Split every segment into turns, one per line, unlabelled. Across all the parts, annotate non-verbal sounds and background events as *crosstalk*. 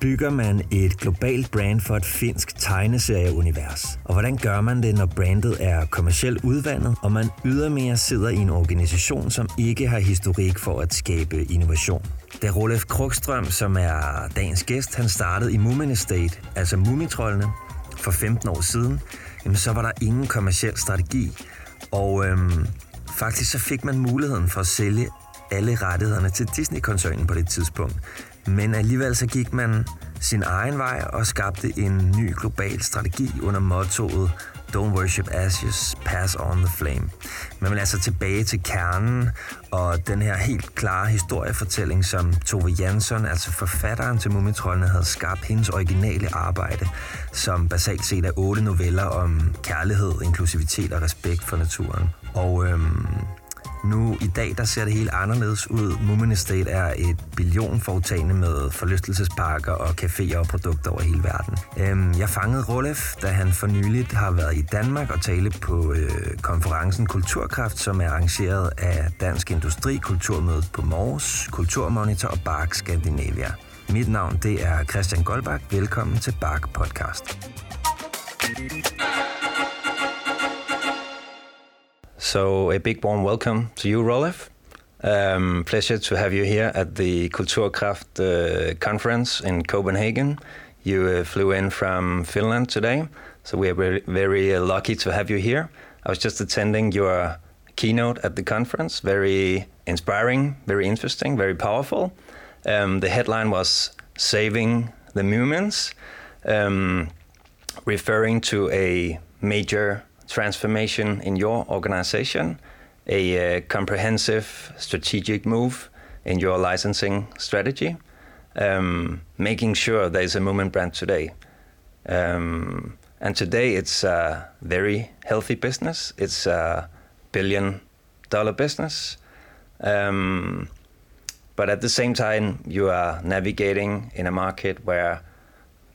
bygger man et globalt brand for et finsk tegneserieunivers? Og hvordan gør man det, når brandet er kommercielt udvandet, og man ydermere sidder i en organisation, som ikke har historik for at skabe innovation? Da Rolf Krukstrøm, som er dagens gæst, han startede i Moomin Estate, altså Mumitrollene, for 15 år siden, jamen så var der ingen kommerciel strategi. Og øhm, faktisk så fik man muligheden for at sælge alle rettighederne til Disney-koncernen på det tidspunkt. Men alligevel så gik man sin egen vej og skabte en ny global strategi under mottoet Don't worship ashes, pass on the flame. Man vil altså tilbage til kernen og den her helt klare historiefortælling, som Tove Jansson, altså forfatteren til Mumitrollene, havde skabt hendes originale arbejde, som basalt set er otte noveller om kærlighed, inklusivitet og respekt for naturen. Og øhm, nu i dag, der ser det helt anderledes ud. Moomin Estate er et billionforetagende med forlystelsesparker og caféer og produkter over hele verden. Øhm, jeg fangede Rolef, da han for nyligt har været i Danmark og tale på øh, konferencen Kulturkraft, som er arrangeret af Dansk Industri, Kulturmødet på Mors, Kulturmonitor og Bark Scandinavia. Mit navn det er Christian Goldbach. Velkommen til Bark Podcast. So, a big warm welcome to you, Roleff. Um, pleasure to have you here at the Kulturkraft uh, conference in Copenhagen. You uh, flew in from Finland today, so we are very, very uh, lucky to have you here. I was just attending your keynote at the conference. Very inspiring, very interesting, very powerful. Um, the headline was Saving the Moomins, um, referring to a major transformation in your organization, a uh, comprehensive strategic move in your licensing strategy, um, making sure there's a Moomin brand today. Um, and today it's a very healthy business. It's a billion dollar business. Um, but at the same time, you are navigating in a market where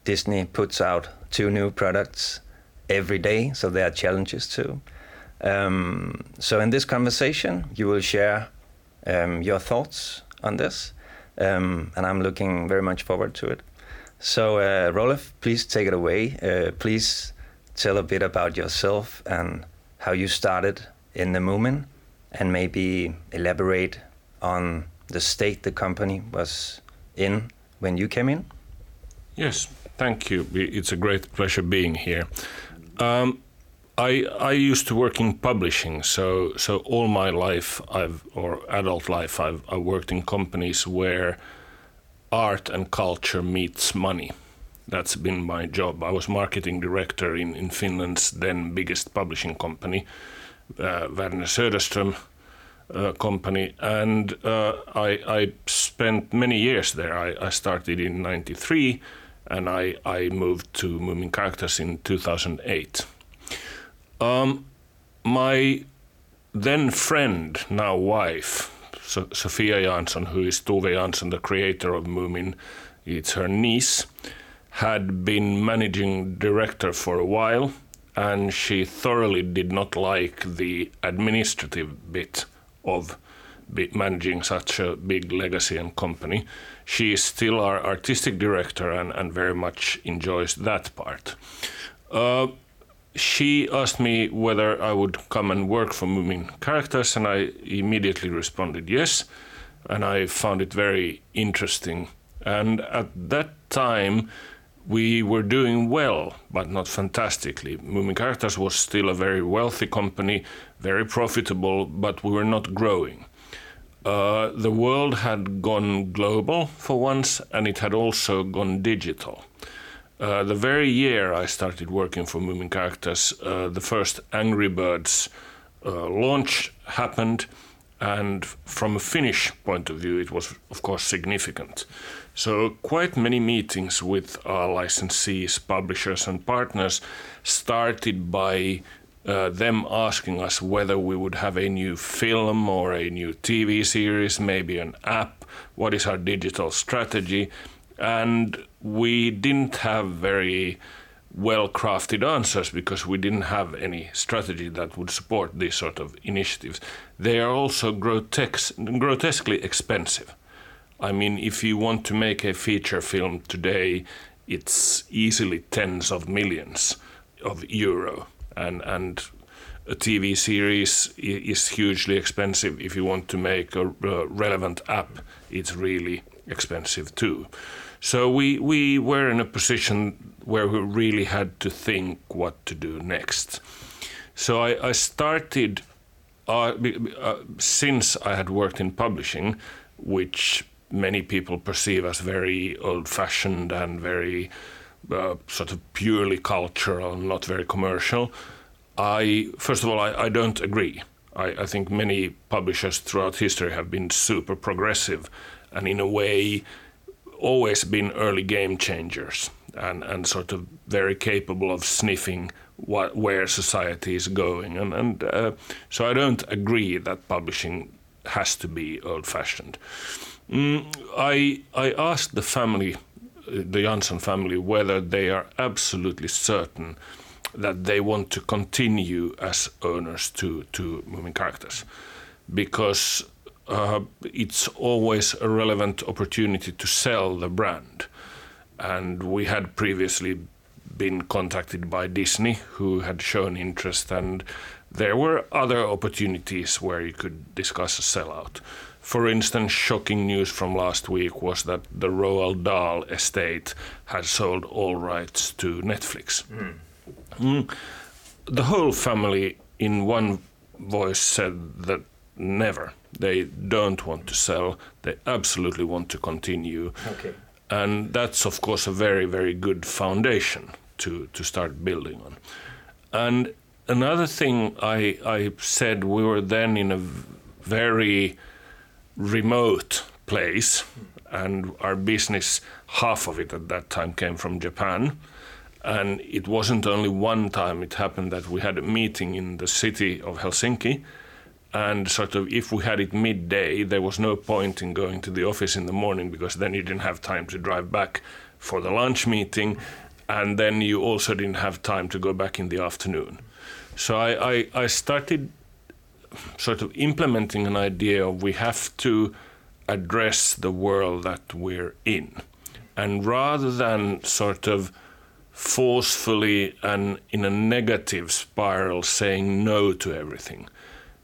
Disney puts out two new products every day, so there are challenges too. Um, so in this conversation, you will share um, your thoughts on this, um, and I'm looking very much forward to it. So, uh, Roleff, please take it away. Uh, please tell a bit about yourself and how you started in the Moomin, and maybe elaborate on the state the company was in when you came in.
Yes, thank you. It's a great pleasure being here. Um, I I used to work in publishing, so so all my life I've or adult life I've I worked in companies where art and culture meets money. That's been my job. I was marketing director in, in Finland's then biggest publishing company, uh, Werner Söderström uh, company, and uh, I, I spent many years there. I, I started in '93 and I, I moved to Moomin Characters in 2008. Um, my then friend, now wife, so, Sophia Jansson, who is Tove Jansson, the creator of Moomin, it's her niece, had been managing director for a while, and she thoroughly did not like the administrative bit of managing such a big legacy and company. She is still our artistic director and, and very much enjoys that part. Uh, she asked me whether I would come and work for Moomin Characters, and I immediately responded yes. And I found it very interesting. And at that time, we were doing well, but not fantastically. Moomin Characters was still a very wealthy company, very profitable, but we were not growing. Uh, the world had gone global for once, and it had also gone digital. Uh, the very year I started working for Moomin Characters, uh, the first Angry Birds uh, launch happened, and from a Finnish point of view, it was, of course, significant. So, quite many meetings with our licensees, publishers, and partners started by uh, them asking us whether we would have a new film or a new TV series, maybe an app, what is our digital strategy. And we didn't have very well crafted answers because we didn't have any strategy that would support these sort of initiatives. They are also grotesque, grotesquely expensive. I mean, if you want to make a feature film today, it's easily tens of millions of euro, and and a TV series is hugely expensive. If you want to make a relevant app, it's really expensive too. So we we were in a position where we really had to think what to do next. So I, I started uh, uh, since I had worked in publishing, which many people perceive as very old-fashioned and very uh, sort of purely cultural, and not very commercial. I first of all, I, I don't agree. I, I, think many publishers throughout history have been super progressive, and in a way, always been early game changers, and and sort of very capable of sniffing what where society is going, and and uh, so I don't agree that publishing has to be old-fashioned. Mm, I I asked the family, the Jansson family, whether they are absolutely certain that they want to continue as owners to to Moomin Characters, because uh, it's always a relevant opportunity to sell the brand, and we had previously been contacted by Disney, who had shown interest, and there were other opportunities where you could discuss a sellout. For instance, shocking news from last week was that the Roald Dahl estate had sold all rights to Netflix. Mm. Mm. The whole family, in one voice, said that never. They don't want to sell. They absolutely want to continue. Okay. And that's, of course, a very, very good foundation to, to start building on. And another thing I, I said, we were then in a very remote place, and our business, half of it at that time, came from Japan. And it wasn't only one time it happened that we had a meeting in the city of Helsinki. And sort of, if we had it midday, there was no point in going to the office in the morning because then you didn't have time to drive back for the lunch meeting. And then you also didn't have time to go back in the afternoon. So I, I, I started sort of implementing an idea of we have to address the world that we're in. And rather than sort of forcefully and in a negative spiral saying no to everything.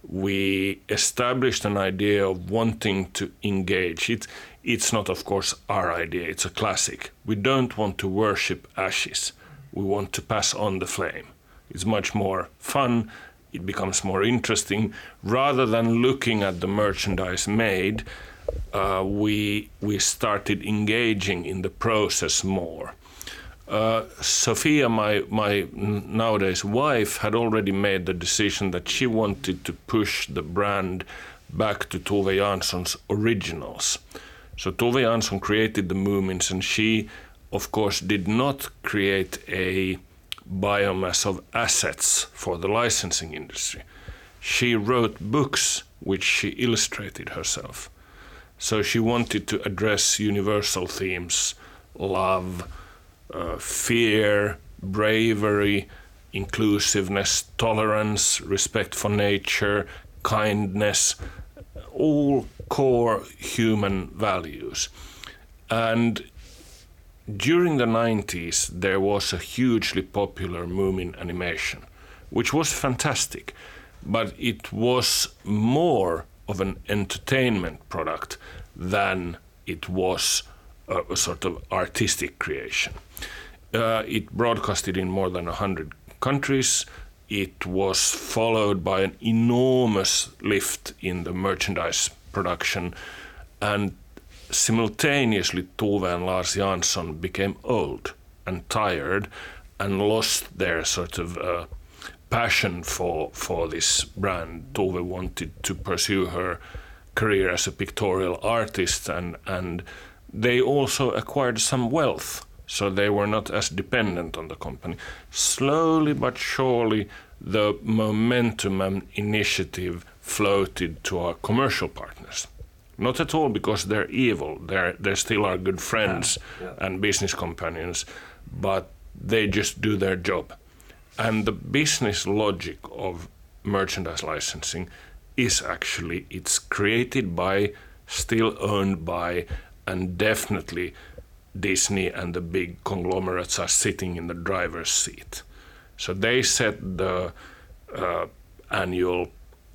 We established an idea of wanting to engage. It, it's not, of course, our idea, it's a classic. We don't want to worship ashes, we want to pass on the flame. It's much more fun, it becomes more interesting. Rather than looking at the merchandise made, uh, we, we started engaging in the process more uh, Sophia, my my nowadays wife, had already made the decision that she wanted to push the brand back to Tove Jansson's originals. So Tove Jansson created the Moomins, and she, of course, did not create a biomass of assets for the licensing industry. She wrote books which she illustrated herself. So she wanted to address universal themes, love uh, fear, bravery, inclusiveness, tolerance, respect for nature, kindness, all core human values. And during the 90s, there was a hugely popular Moomin animation, which was fantastic, but it was more of an entertainment product than it was a, a sort of artistic creation. Uh, it broadcasted in more than 100 countries. It was followed by an enormous lift in the merchandise production, and simultaneously, Tove and Lars Jansson became old and tired and lost their sort of uh, passion for, for this brand. Tove wanted to pursue her career as a pictorial artist, and, and they also acquired some wealth so they were not as dependent on the company. Slowly but surely, the momentum and initiative floated to our commercial partners. Not at all because they're evil, they're, they still are good friends yeah, yeah. and business companions, but they just do their job. And the business logic of merchandise licensing is actually it's created by still owned by, and definitely Disney and the big conglomerates are sitting in the driver's seat. So they set the uh, annual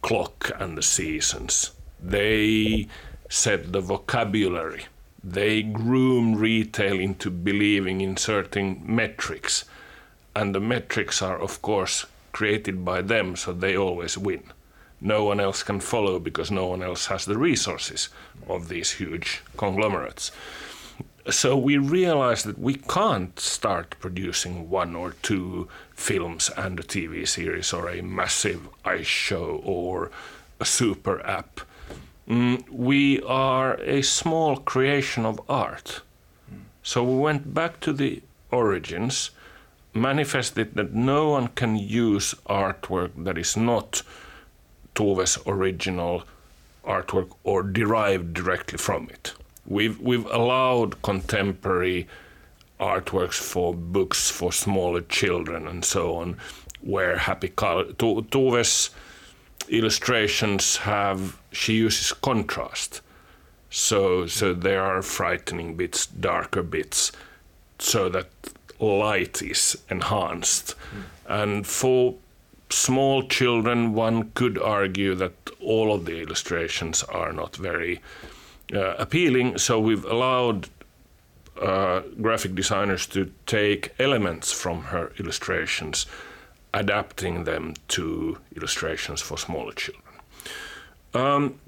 clock and the seasons. They set the vocabulary. They groom retail into believing in certain metrics. And the metrics are, of course, created by them, so they always win. No one else can follow because no one else has the resources of these huge conglomerates. So we realized that we can't start producing one or two films and a TV series or a massive ice show or a super app. Mm, we are a small creation of art. So we went back to the origins, manifested that no one can use artwork that is not Tove's original artwork or derived directly from it. We've we've allowed contemporary artworks for books for smaller children and so on, where happy. Tove's illustrations have she uses contrast, so so there are frightening bits, darker bits, so that light is enhanced, mm. and for small children, one could argue that all of the illustrations are not very uh, appealing. So we've allowed uh, graphic designers to take elements from her illustrations, adapting them to illustrations for smaller children. Um,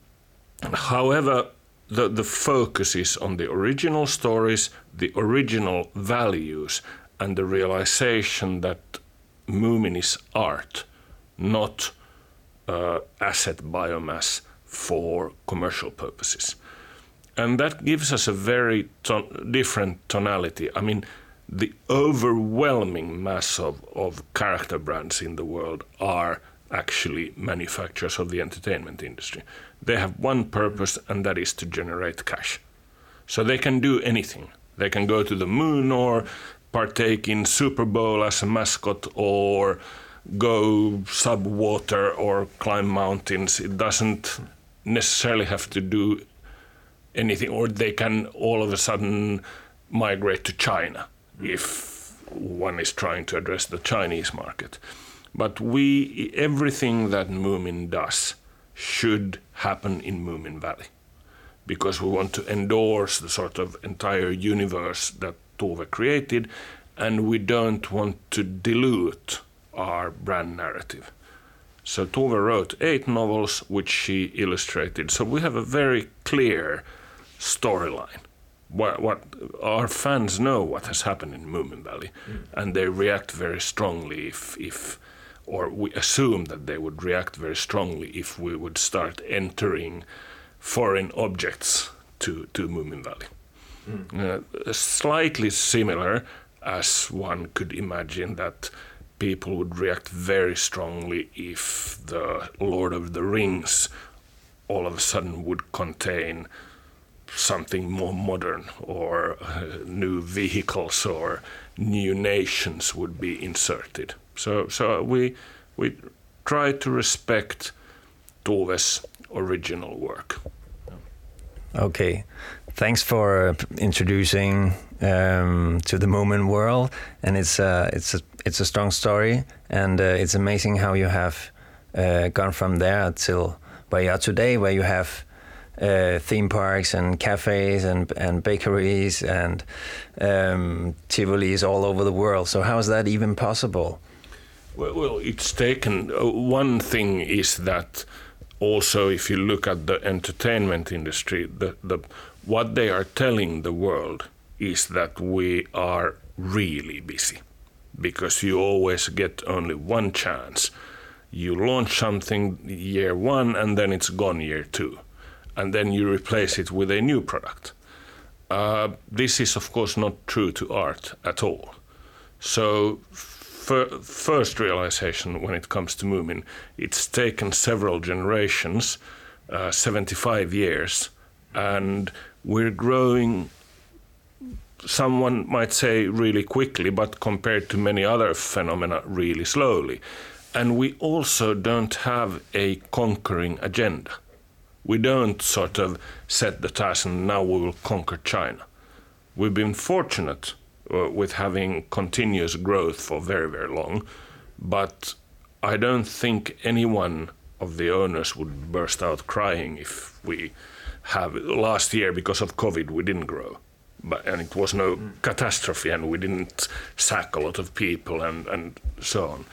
however, the, the focus is on the original stories, the original values, and the realization that Moomin is art not uh, asset biomass for commercial purposes. And that gives us a very ton- different tonality. I mean, the overwhelming mass of, of character brands in the world are actually manufacturers of the entertainment industry. They have one purpose, and that is to generate cash. So they can do anything. They can go to the moon or partake in Super Bowl as a mascot or go sub water or climb mountains. It doesn't necessarily have to do anything, or they can all of a sudden migrate to China if one is trying to address the Chinese market. But we, everything that Moomin does should happen in Moomin Valley because we want to endorse the sort of entire universe that Tove created and we don't want to dilute our brand narrative. So Tove wrote eight novels which she illustrated. So we have a very clear storyline. What, what our fans know what has happened in Moomin Valley, mm. and they react very strongly if, if, or we assume that they would react very strongly if we would start entering foreign objects to to Moomin Valley. Mm. Uh, slightly similar as one could imagine that people would react very strongly if the Lord of the Rings all of a sudden would contain something more modern or uh, new vehicles or new nations would be inserted. So, so we we try to respect Tove's original work.
Okay, thanks for introducing um, to the Moomin world, and it's uh, it's a it's a strong story, and uh, it's amazing how you have uh, gone from there till where you are today, where you have uh, theme parks and cafes and and bakeries and um, Tivolis all over the world. So how is that even possible?
Well, well it's taken. Uh, one thing is that also, if you look at the entertainment industry, the, the what they are telling the world is that we are really busy because you always get only one chance. You launch something year one and then it's gone year two, and then you replace it with a new product. Uh, this is, of course, not true to art at all. So, first realization when it comes to Moomin, it's taken several generations, uh, 75 years, and we're growing someone might say really quickly, but compared to many other phenomena, really slowly. And we also don't have a conquering agenda. We don't sort of set the task and now we will conquer China. We've been fortunate uh, with having continuous growth for very, very long, but I don't think anyone of the owners would burst out crying if we have last year because of COVID we didn't grow, but and it was no mm. catastrophe and we didn't sack a lot of people and and so on.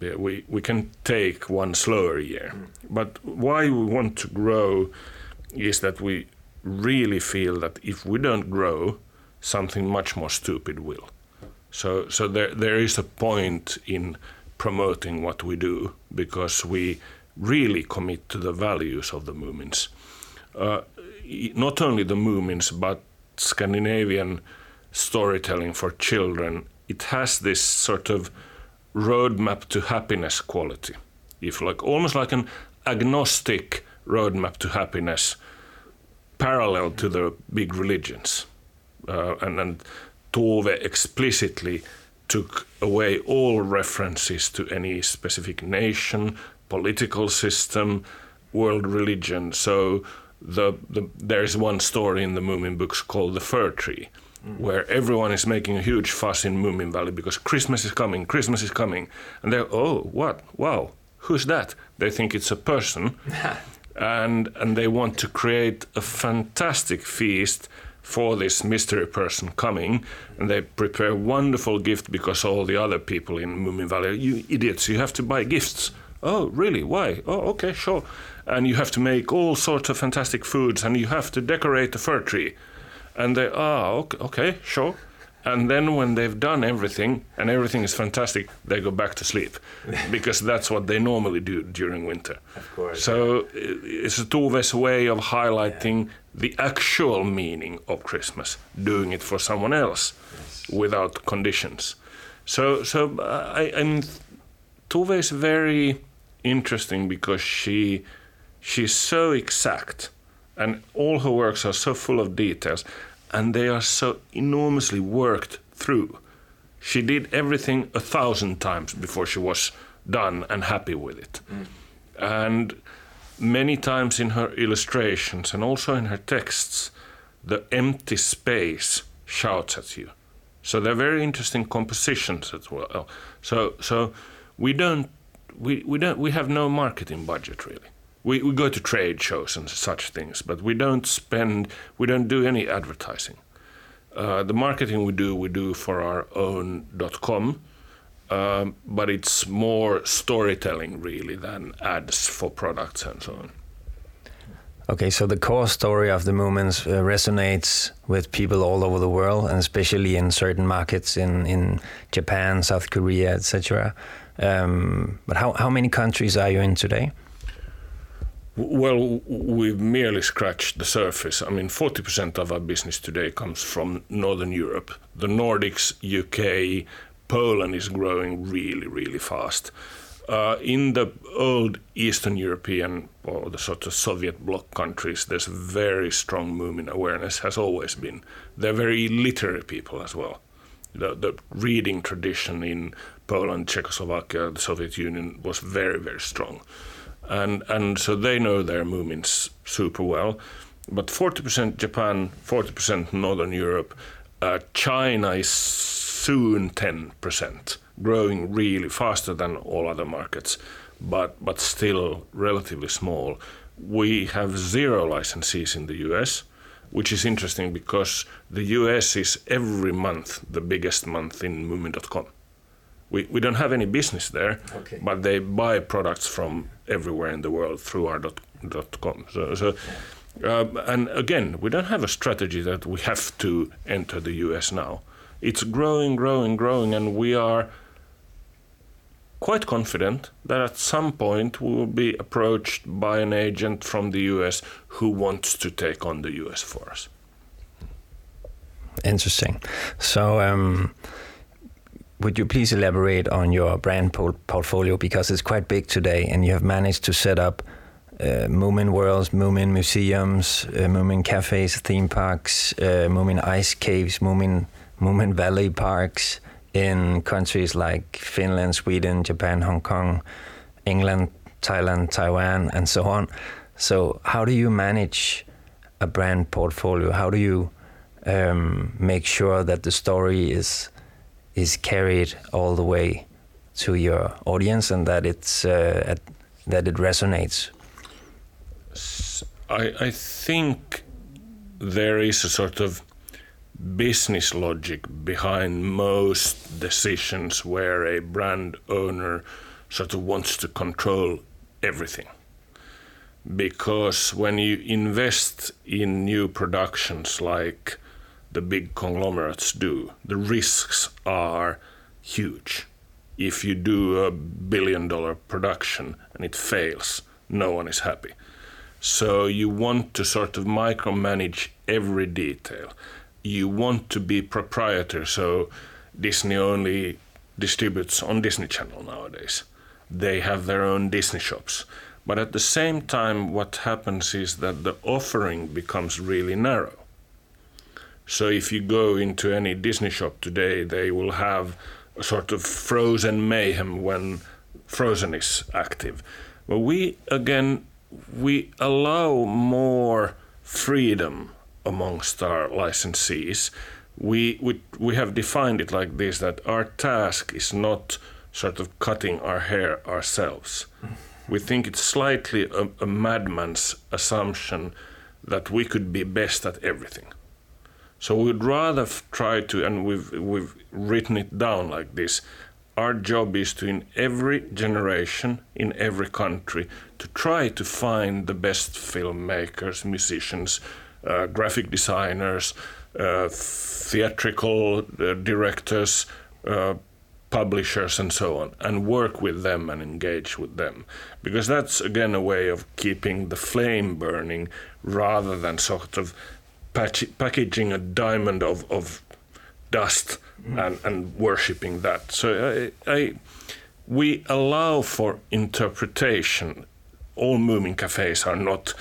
We we can take one slower year, mm. but why we want to grow is that we really feel that if we don't grow, something much more stupid will. So so there there is a point in promoting what we do because we really commit to the values of the Moomins. Uh, not only the Moomins, but Scandinavian storytelling for children, it has this sort of roadmap to happiness quality. If like almost like an agnostic roadmap to happiness, parallel to the big religions, uh, and and Tove explicitly took away all references to any specific nation, political system, world religion. So the, the there's one story in the Moomin books called the Fir Tree, mm. where everyone is making a huge fuss in Moomin Valley because Christmas is coming, Christmas is coming, and they're oh what wow who's that? They think it's a person, *laughs* and and they want to create a fantastic feast for this mystery person coming, and they prepare wonderful gift because all the other people in Moomin Valley, you idiots, you have to buy gifts. Oh, really? Why? Oh, okay, sure. And you have to make all sorts of fantastic foods, and you have to decorate the fir tree. And they, ah, okay, okay sure. And then when they've done everything and everything is fantastic, they go back to sleep *laughs* because that's what they normally do during winter.
Of course.
So it's a Tove's way of highlighting yeah. the actual meaning of Christmas, doing it for someone else yes. without conditions. So, so uh, I, I mean, Tove is very interesting because she she's so exact and all her works are so full of details and they are so enormously worked through. She did everything a thousand times before she was done and happy with it. Mm. And many times in her illustrations and also in her texts, the empty space shouts at you. So they're very interesting compositions as well. So so we don't we, we don't we have no marketing budget really we, we go to trade shows and such things, but we don't spend, we don't do any advertising. Uh, the marketing we do, we do for our own dot .com, um, but it's more storytelling really than ads for products and so on.
Okay, so the core story of the Moomins uh, resonates with people all over the world, and especially in certain markets in, in Japan, South Korea, etc. Um, but how, how many countries are you in today?
Well, we've merely scratched the surface. I mean, 40% of our business today comes from Northern Europe. The Nordics, UK, Poland is growing really, really fast. Uh, in the old Eastern European or the sort of Soviet bloc countries, there's very strong Moomin awareness, has always been. They're very literary people as well. The, the reading tradition in Poland, Czechoslovakia, the Soviet Union was very, very strong and and so they know their Moomins super well. But 40% Japan, 40% Northern Europe. Uh, China is soon 10%, growing really faster than all other markets, but but still relatively small. We have zero licensees in the US, which is interesting because the US is every month the biggest month in Moomin.com we, we don't have any business there, okay. but they buy products from everywhere in the world through our dot, dot com. So, so um, and again, we don't have a strategy that we have to enter the US now. It's growing, growing, growing, and we are quite confident that at some point we will be approached by an agent from the US who wants to take on the US for us.
Interesting. So, um, would you please elaborate on your brand portfolio because it's quite big today, and you have managed to set up uh, Moomin worlds, Moomin museums, uh, Moomin cafes, theme parks, uh, Moomin ice caves, Moomin Moomin Valley parks in countries like Finland, Sweden, Japan, Hong Kong, England, Thailand, Taiwan, and so on. So how do you manage a brand portfolio? How do you um, make sure that the story is is carried all the way to your audience and that it's uh, at, that it resonates?
I, I think there is a sort of business logic behind most decisions where a brand owner sort of wants to control everything because when you invest in new productions like the big conglomerates do, the risks are huge. If you do a billion dollar production and it fails, no one is happy. So you want to sort of micromanage every detail. You want to be proprietor, so Disney only distributes on Disney Channel nowadays. They have their own Disney shops but at the same time, what happens is that the offering becomes really narrow. So if you go into any Disney shop today, they will have a sort of frozen mayhem when Frozen is active. But we, again, we allow more freedom amongst our licensees. We, we, we have defined it like this that our task is not sort of cutting our hair ourselves we think it's slightly a, a madman's assumption that we could be best at everything. So we'd rather try to, and we've we've written it down like this. Our job is to, in every generation, in every country, to try to find the best filmmakers, musicians, uh, graphic designers, uh, theatrical uh, directors, uh, publishers and so on and work with them and engage with them because that's again a way of keeping the flame burning rather than sort of patch- packaging a diamond of, of dust mm. and, and worshipping that so I, I, we allow for interpretation all Moomin cafes are not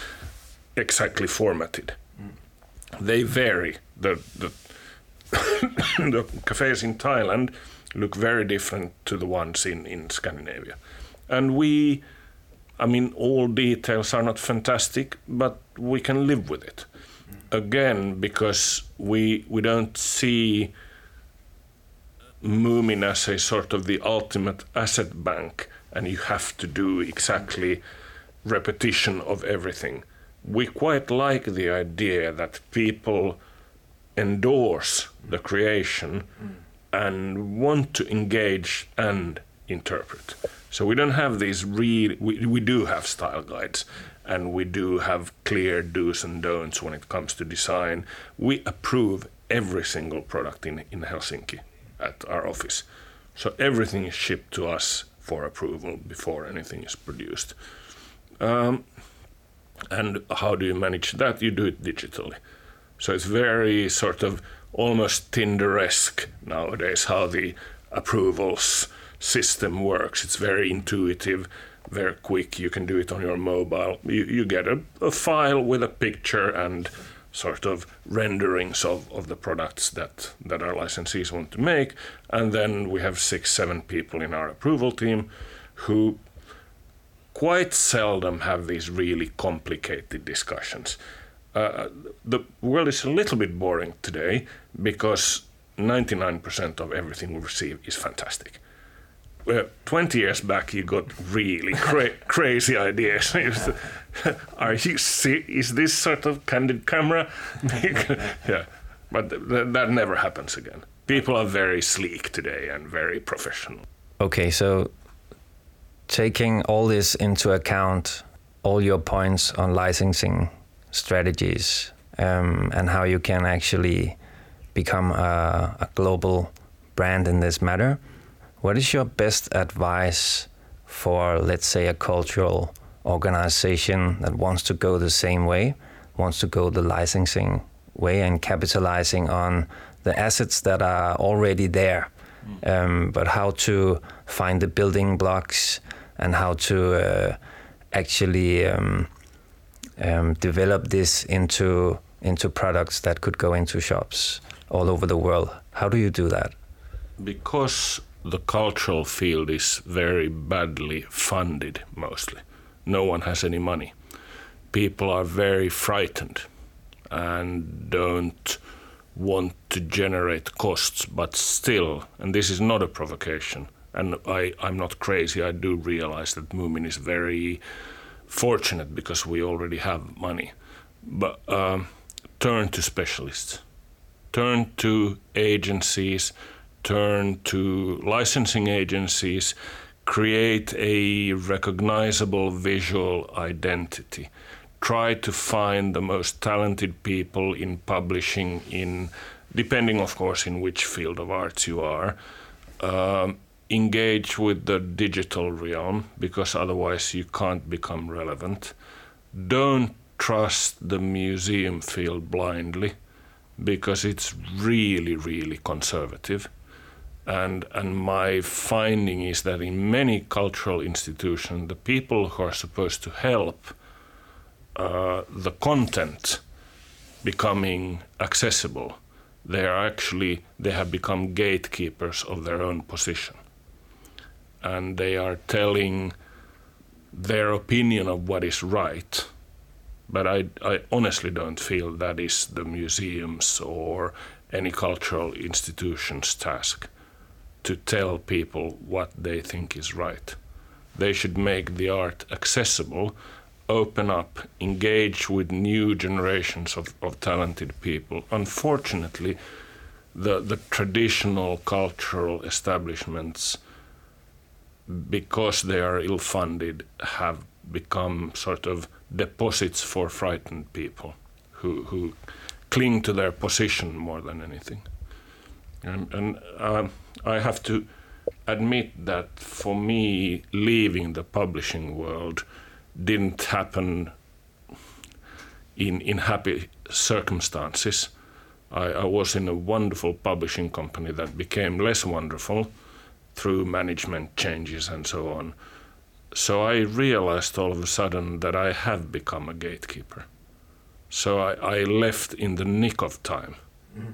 exactly formatted mm. they vary the, the, *coughs* the cafes in Thailand look very different to the ones in, in Scandinavia. And we, I mean, all details are not fantastic, but we can live with it. Again, because we, we don't see Moomin as a sort of the ultimate asset bank, and you have to do exactly repetition of everything. We quite like the idea that people endorse the creation. And want to engage and interpret. So we don't have these real, we, we do have style guides and we do have clear do's and don'ts when it comes to design. We approve every single product in, in Helsinki at our office. So everything is shipped to us for approval before anything is produced. Um, and how do you manage that? You do it digitally. So it's very sort of almost Tinder-esque nowadays how the approvals system works. It's very intuitive, very quick. You can do it on your mobile. You, you get a, a file with a picture and sort of renderings of, of the products that, that our licensees want to make. And then we have six, seven people in our approval team who quite seldom have these really complicated discussions. Uh, the world is a little bit boring today because 99% of everything we receive is fantastic. Well, 20 years back, you got really cra- *laughs* crazy ideas. *laughs* *laughs* Are you see, is this sort of candid camera? yeah, but th- that never happens again. People are very sleek today and very professional.
Okay, so taking all this into account, all your points on licensing strategies um, and how you can actually become a, a, global brand in this matter. What is your best advice for, let's say, a cultural organization that wants to go the same way, wants to go the licensing way and capitalizing on the assets that are already there, mm. um, but how to find the building blocks and how to uh, actually um, um, develop this into into products that could go into shops all over the world. How do you do that?
Because the cultural field is very badly funded, mostly. No one has any money. people are very frightened and don't want to generate costs, but still, and this is not a provocation, and I, I'm not crazy, I do realize that Moomin is very fortunate because we already have money. But um, turn to specialists, turn to agencies, turn to licensing agencies, create a recognizable visual identity. Try to find the most talented people in publishing in depending of course in which field of arts you are um, engage with the digital realm because otherwise you can't become relevant. Don't trust the museum field blindly because it's really really conservative and and my finding is that in many cultural institutions the people who are supposed to help uh, the content becoming accessible, they are actually they have become gatekeepers of their own position, and they are telling their opinion of what is right. But I, I honestly don't feel that is the museum's or any cultural institution's task to tell people what they think is right. They should make the art accessible open up, engage with new generations of, of talented people. Unfortunately, the, the traditional cultural establishments, because they are ill funded, have become sort of deposits for frightened people who, who cling to their position more than anything. And, and uh, I have to admit that for me, leaving the publishing world, didn't happen in in happy circumstances. I, I, was in a wonderful publishing company that became less wonderful through management changes and so on. So I realized all of a sudden that I have become a gatekeeper. So I, I left in the nick of time mm.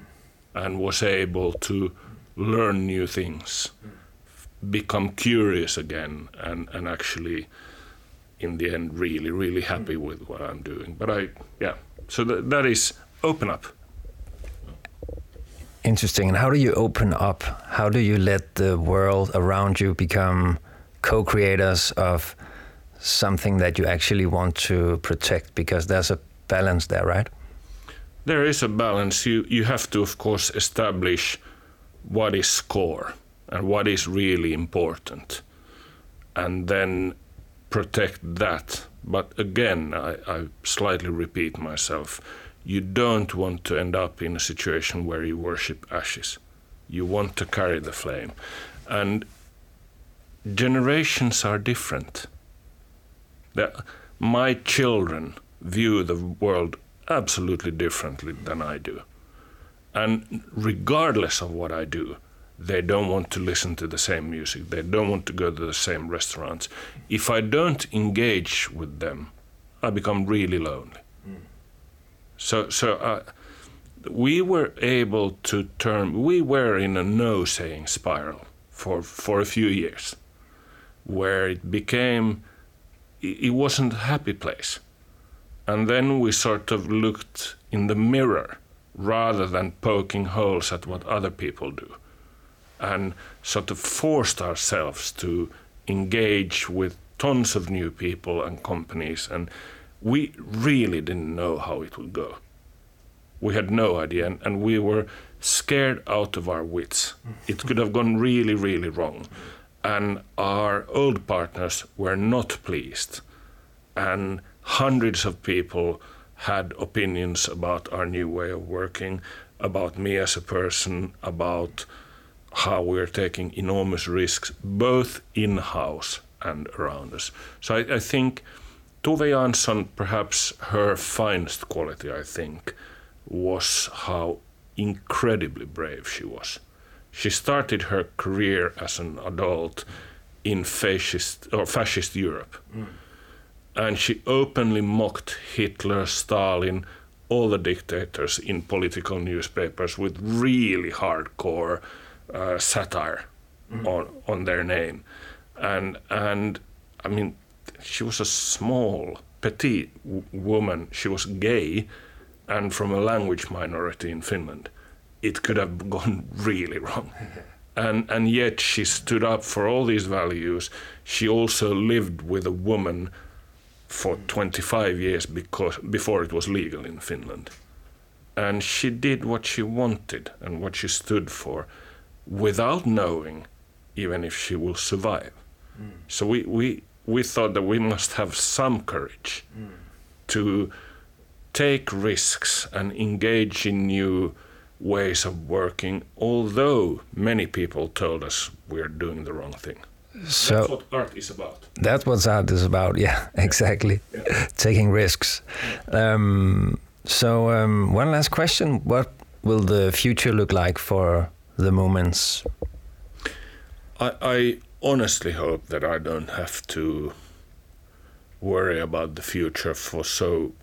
and was able to learn new things, become curious again, and, and actually in the end really really happy with what I'm doing. But I yeah, so that that is open up.
Interesting. And how do you open up? How do you let the world around you become co-creators of something that you actually want to protect? Because there's a balance there, right?
There is a balance. You you have to, of course, establish what is core and what is really important, and then protect that. But again, I, I slightly repeat myself. You don't want to end up in a situation where you worship ashes. You want to carry the flame. And generations are different. The, my children view the world absolutely differently than I do. And regardless of what I do, they don't want to listen to the same music. They don't want to go to the same restaurants. If I don't engage with them, I become really lonely. Mm. So, so uh, we were able to turn. We were in a no-saying spiral for for a few years, where it became. It wasn't a happy place, and then we sort of looked in the mirror rather than poking holes at what other people do. And sort of forced ourselves to engage with tons of new people and companies and we really didn't know how it would go. We had no idea and, and we were scared out of our wits. *laughs* It could have gone really really wrong. And our old partners were not pleased. And hundreds of people had opinions about our new way of working about me as a person about how we're taking enormous risks both in house and around us. So I, I think Tove Jansson, perhaps her finest quality, I think, was how incredibly brave she was. She started her career as an adult in fascist or fascist Europe. Mm. And she openly mocked Hitler, Stalin, all the dictators in political newspapers with really hardcore uh, satire mm. on on their name, and and I mean she was a small petite w- woman. She was gay and from a language minority in Finland. It could have gone *laughs* really wrong. *laughs* And, and yet she stood up for all these values. She also lived with a woman for 25 years because, before it was legal in Finland. And she did what she wanted and what she stood for without knowing even if she will survive. Mm. So we, we, we thought that we must have some courage mm. to take risks and engage in new ways of working, although many people told us we're doing the wrong thing. So that's what art is about.
That's what art is about. Yeah, exactly. Yeah. *laughs* Taking risks. Um, so um, one last question: What will the future look like for the Moomins?
I, I honestly hope that I don't have to worry about the future for so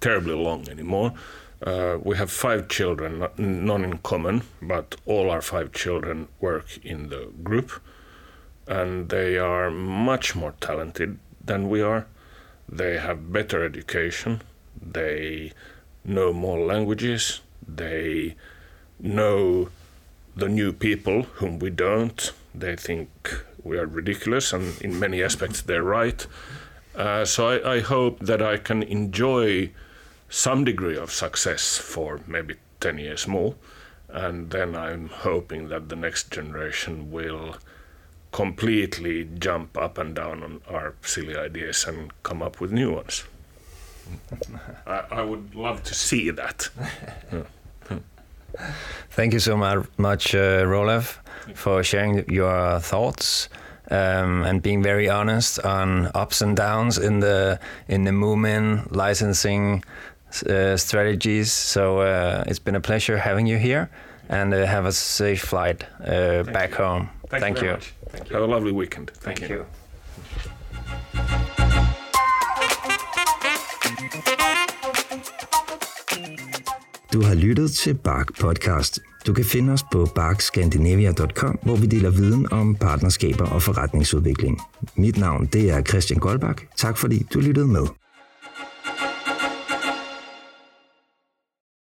terribly long anymore. Uh, we have five children, none in common, but all our five children work in the group, and they are much more talented than we are. They have better education, they know more languages, they know the new people whom we don't. They think we are ridiculous, and in many aspects, they're right. Uh, so I, I, hope that I can enjoy some degree of success for maybe 10 years more. And then I'm hoping that the next generation will completely jump up and down on our silly ideas and come up with new ones. *laughs* I, I, would love to see that. *laughs*
Thank you so much, uh, Roleff, for sharing your thoughts. Um, and being very honest on ups and downs in the in the Moomin licensing uh, strategies. So uh, it's been a pleasure having you here, and uh, have a safe flight uh, back
you.
home.
Thank, Thank you. you. Thank you. Have a lovely weekend.
Thank, Thank you. you.
Du har lyttet til Bark Podcast. Du kan finde os på barkscandinavia.com, hvor vi deler viden om partnerskaber og forretningsudvikling. Mit navn det er Christian Goldbach. Tak fordi du lyttede med.